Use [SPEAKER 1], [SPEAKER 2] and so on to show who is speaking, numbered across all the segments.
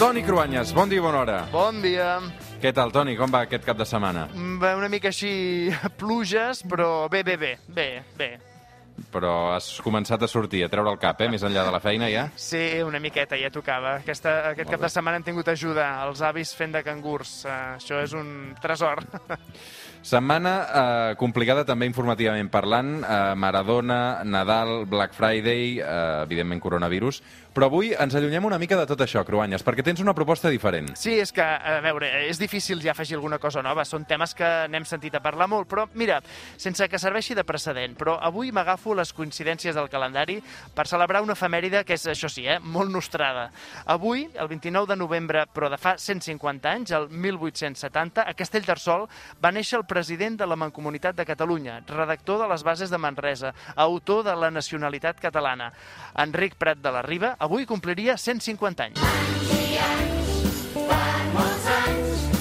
[SPEAKER 1] Toni Cruanyes, bon dia i bona hora.
[SPEAKER 2] Bon dia.
[SPEAKER 1] Què tal, Toni? Com va aquest cap de setmana?
[SPEAKER 2] Mm, Va una mica així pluges, però bé, bé, bé, bé, bé.
[SPEAKER 1] Però has començat a sortir, a treure el cap, eh? Més enllà de la feina, ja?
[SPEAKER 2] Sí, una miqueta, ja tocava. Aquesta, aquest
[SPEAKER 1] Molt
[SPEAKER 2] cap
[SPEAKER 1] bé.
[SPEAKER 2] de setmana hem tingut ajuda, els avis fent de cangurs. Uh, això és un tresor.
[SPEAKER 1] Setmana eh, complicada també informativament parlant. Eh, Maradona, Nadal, Black Friday, eh, evidentment coronavirus. Però avui ens allunyem una mica de tot això, Cruanyes, perquè tens una proposta diferent.
[SPEAKER 2] Sí, és que, a veure, és difícil ja afegir alguna cosa nova. Són temes que n'hem sentit a parlar molt, però mira, sense que serveixi de precedent, però avui m'agafo les coincidències del calendari per celebrar una efemèride que és, això sí, eh, molt nostrada. Avui, el 29 de novembre, però de fa 150 anys, el 1870, a Castellterçol va néixer el president de la Mancomunitat de Catalunya, redactor de les bases de Manresa, autor de la nacionalitat catalana. Enric Prat de la Riba, avui compliria 150 anys.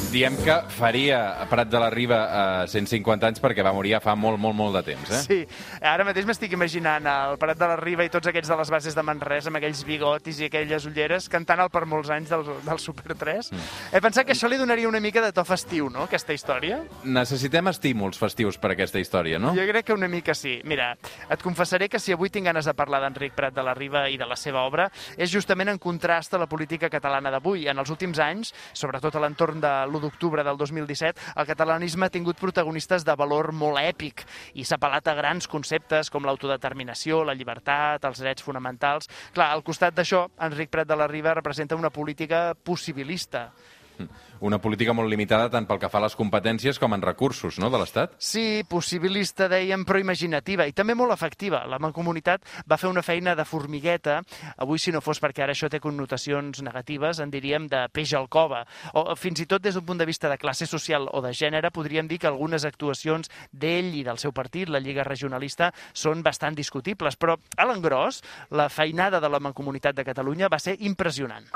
[SPEAKER 1] Diem que faria Prat de la Riba eh, 150 anys perquè va morir ja fa molt, molt, molt de temps, eh?
[SPEAKER 2] Sí, ara mateix m'estic imaginant el Prat de la Riba i tots aquests de les bases de Manresa amb aquells bigotis i aquelles ulleres cantant el per molts anys del, del Super 3. Mm. He pensat que això li donaria una mica de to festiu, no?, aquesta història.
[SPEAKER 1] Necessitem estímuls festius per aquesta història, no?
[SPEAKER 2] Jo crec que una mica sí. Mira, et confessaré que si avui tinc ganes de parlar d'Enric Prat de la Riba i de la seva obra és justament en contrast a la política catalana d'avui. En els últims anys, sobretot a l'entorn de l'1 d'octubre del 2017, el catalanisme ha tingut protagonistes de valor molt èpic i s'ha apel·lat a grans conceptes com l'autodeterminació, la llibertat, els drets fonamentals. Clar, al costat d'això, Enric Prat de la Riba representa una política possibilista.
[SPEAKER 1] Una política molt limitada tant pel que fa a les competències com en recursos, no?, de l'Estat.
[SPEAKER 2] Sí, possibilista, dèiem, però imaginativa i també molt efectiva. La Mancomunitat va fer una feina de formigueta. Avui, si no fos perquè ara això té connotacions negatives, en diríem de peix al cova. O fins i tot des d'un punt de vista de classe social o de gènere, podríem dir que algunes actuacions d'ell i del seu partit, la Lliga Regionalista, són bastant discutibles. Però, a l'engròs, la feinada de la Mancomunitat de Catalunya va ser impressionant.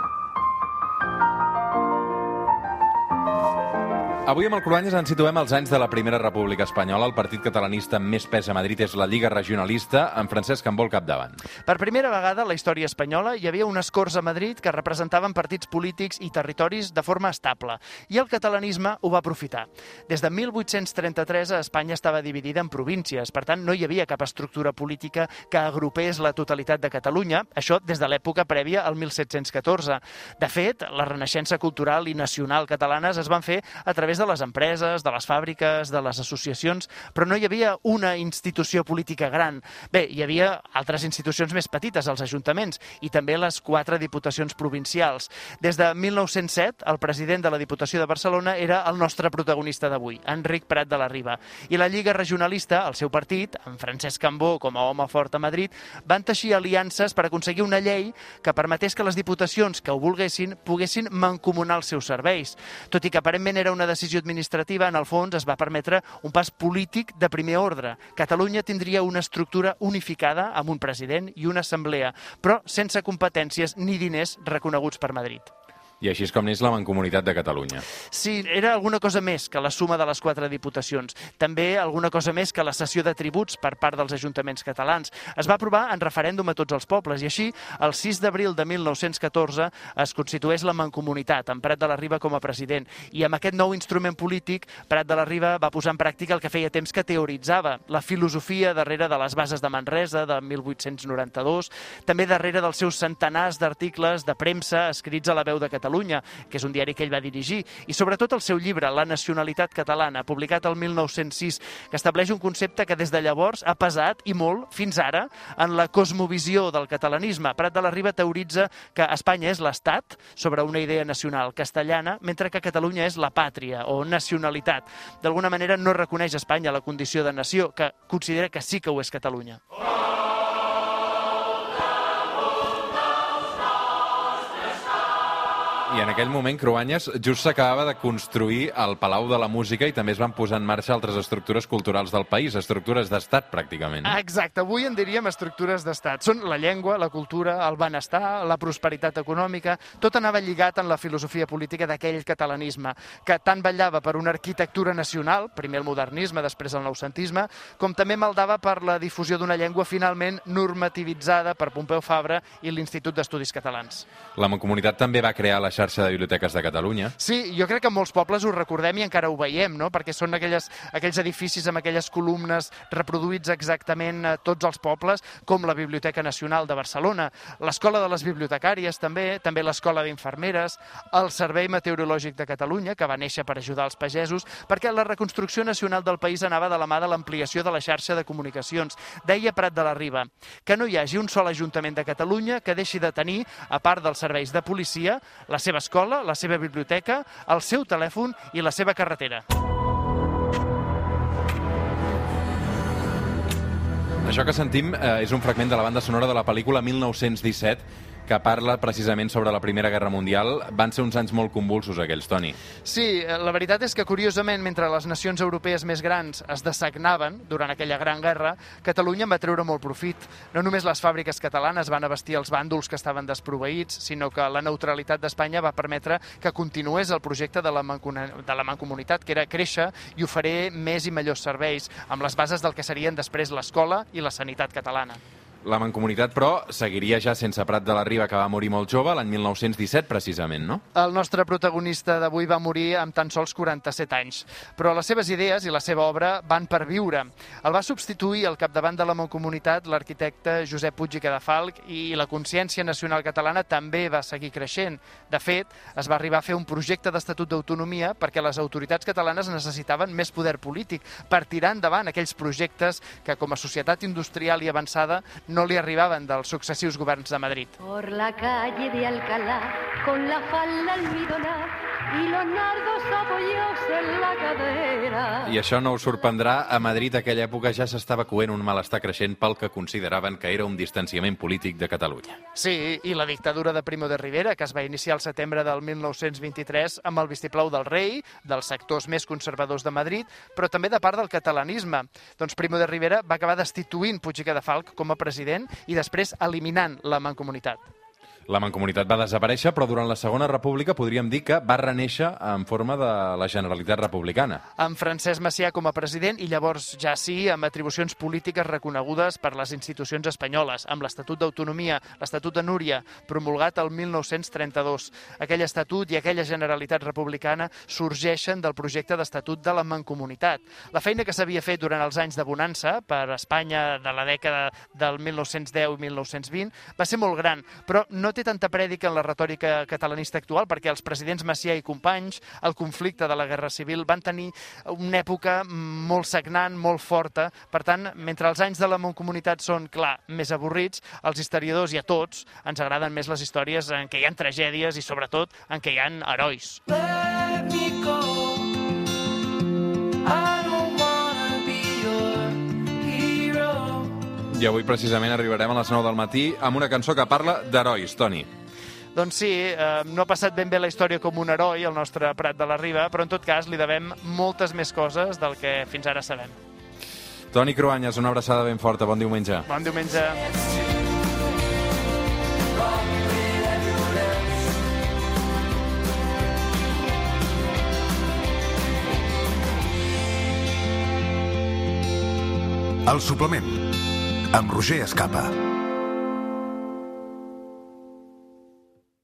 [SPEAKER 1] Avui amb el Cruanyes ens situem als anys de la Primera República Espanyola. El partit catalanista amb més pes a Madrid és la Lliga Regionalista, amb Francesc Cambó al capdavant.
[SPEAKER 2] Per primera vegada a la història espanyola hi havia unes Corts a Madrid que representaven partits polítics i territoris de forma estable, i el catalanisme ho va aprofitar. Des de 1833 a Espanya estava dividida en províncies, per tant no hi havia cap estructura política que agrupés la totalitat de Catalunya, això des de l'època prèvia al 1714. De fet, la renaixença cultural i nacional catalanes es van fer a través de les empreses, de les fàbriques, de les associacions, però no hi havia una institució política gran. Bé, hi havia altres institucions més petites, els ajuntaments, i també les quatre diputacions provincials. Des de 1907, el president de la Diputació de Barcelona era el nostre protagonista d'avui, Enric Prat de la Riba. I la Lliga Regionalista, el seu partit, amb Francesc Cambó com a home fort a Madrid, van teixir aliances per aconseguir una llei que permetés que les diputacions que ho volguessin poguessin mancomunar els seus serveis. Tot i que aparentment era una decisió administrativa, en el fons es va permetre un pas polític de primer ordre. Catalunya tindria una estructura unificada amb un president i una assemblea, però sense competències ni diners reconeguts per Madrid.
[SPEAKER 1] I així és com neix la Mancomunitat de Catalunya.
[SPEAKER 2] Sí, era alguna cosa més que la suma de les quatre diputacions. També alguna cosa més que la cessió de tributs per part dels ajuntaments catalans. Es va aprovar en referèndum a tots els pobles i així, el 6 d'abril de 1914, es constitueix la Mancomunitat, amb Prat de la Riba com a president. I amb aquest nou instrument polític, Prat de la Riba va posar en pràctica el que feia temps que teoritzava, la filosofia darrere de les bases de Manresa de 1892, també darrere dels seus centenars d'articles de premsa escrits a la veu de Catalunya, que és un diari que ell va dirigir, i sobretot el seu llibre, La nacionalitat catalana, publicat el 1906, que estableix un concepte que des de llavors ha pesat, i molt, fins ara, en la cosmovisió del catalanisme. Prat de la Riba teoritza que Espanya és l'Estat sobre una idea nacional castellana, mentre que Catalunya és la pàtria o nacionalitat. D'alguna manera no reconeix Espanya la condició de nació, que considera que sí que ho és Catalunya.
[SPEAKER 1] I en aquell moment, Cruanyes just s'acabava de construir el Palau de la Música i també es van posar en marxa altres estructures culturals del país, estructures d'estat, pràcticament.
[SPEAKER 2] Exacte, avui en diríem estructures d'estat. Són la llengua, la cultura, el benestar, la prosperitat econòmica, tot anava lligat en la filosofia política d'aquell catalanisme, que tant vetllava per una arquitectura nacional, primer el modernisme, després el noucentisme, com també maldava per la difusió d'una llengua finalment normativitzada per Pompeu Fabra i l'Institut d'Estudis Catalans.
[SPEAKER 1] La Mancomunitat també va crear la xarxa xarxa de biblioteques de Catalunya.
[SPEAKER 2] Sí, jo crec que molts pobles ho recordem i encara ho veiem, no? perquè són aquelles, aquells edificis amb aquelles columnes reproduïts exactament a tots els pobles, com la Biblioteca Nacional de Barcelona, l'Escola de les Bibliotecàries també, també l'Escola d'Infermeres, el Servei Meteorològic de Catalunya, que va néixer per ajudar els pagesos, perquè la reconstrucció nacional del país anava de la mà de l'ampliació de la xarxa de comunicacions. Deia Prat de la Riba que no hi hagi un sol Ajuntament de Catalunya que deixi de tenir, a part dels serveis de policia, la seva escola, la seva biblioteca, el seu telèfon i la seva carretera.
[SPEAKER 1] Això que sentim eh, és un fragment de la banda sonora de la pel·lícula 1917, que parla precisament sobre la Primera Guerra Mundial. Van ser uns anys molt convulsos aquells, Toni.
[SPEAKER 2] Sí, eh, la veritat és que, curiosament, mentre les nacions europees més grans es dessagnaven durant aquella gran guerra, Catalunya en va treure molt profit. No només les fàbriques catalanes van abastir els bàndols que estaven desproveïts, sinó que la neutralitat d'Espanya va permetre que continués el projecte de la, de la mancomunitat, que era créixer i oferir més i millors serveis, amb les bases del que serien després l'escola i la sanitat catalana.
[SPEAKER 1] La Mancomunitat, però, seguiria ja sense Prat de la Riba, que va morir molt jove, l'any 1917, precisament, no?
[SPEAKER 2] El nostre protagonista d'avui va morir amb tan sols 47 anys, però les seves idees i la seva obra van per viure. El va substituir al capdavant de la Mancomunitat l'arquitecte Josep Puig i Cadafalc i la consciència nacional catalana també va seguir creixent. De fet, es va arribar a fer un projecte d'Estatut d'Autonomia perquè les autoritats catalanes necessitaven més poder polític per tirar endavant aquells projectes que, com a societat industrial i avançada, no li arribaven dels successius governs de Madrid.
[SPEAKER 3] Por la calle de Alcalá, con la falda almidonada, y los nardos la cadera.
[SPEAKER 1] I això no us sorprendrà, a Madrid aquella època ja s'estava coent un malestar creixent pel que consideraven que era un distanciament polític de Catalunya.
[SPEAKER 2] Sí, i la dictadura de Primo de Rivera, que es va iniciar el setembre del 1923 amb el vistiplau del rei, dels sectors més conservadors de Madrid, però també de part del catalanisme. Doncs Primo de Rivera va acabar destituint Puig i Cadafalc com a president i després eliminant la Mancomunitat.
[SPEAKER 1] La Mancomunitat va desaparèixer, però durant la Segona República podríem dir que va reneixer en forma de la Generalitat Republicana.
[SPEAKER 2] Amb Francesc Macià com a president i llavors ja sí amb atribucions polítiques reconegudes per les institucions espanyoles, amb l'Estatut d'Autonomia, l'Estatut de Núria, promulgat el 1932. Aquell estatut i aquella Generalitat Republicana sorgeixen del projecte d'Estatut de la Mancomunitat. La feina que s'havia fet durant els anys de bonança per Espanya de la dècada del 1910 i 1920 va ser molt gran, però no té tanta prèdica en la retòrica catalanista actual perquè els presidents Macià i Companys, el conflicte de la Guerra Civil, van tenir una època molt sagnant, molt forta. Per tant, mentre els anys de la Mancomunitat són, clar, més avorrits, als historiadors i a tots ens agraden més les històries en què hi ha tragèdies i, sobretot, en què hi ha herois. Let me go.
[SPEAKER 1] I avui precisament arribarem a les 9 del matí amb una cançó que parla d'herois, Toni.
[SPEAKER 2] Doncs sí, eh, no ha passat ben bé la història com un heroi, el nostre Prat de la Riba, però en tot cas li devem moltes més coses del que fins ara sabem.
[SPEAKER 1] Toni Cruanyes, una abraçada ben forta. Bon diumenge.
[SPEAKER 2] Bon diumenge.
[SPEAKER 4] El suplement amb Roger Escapa.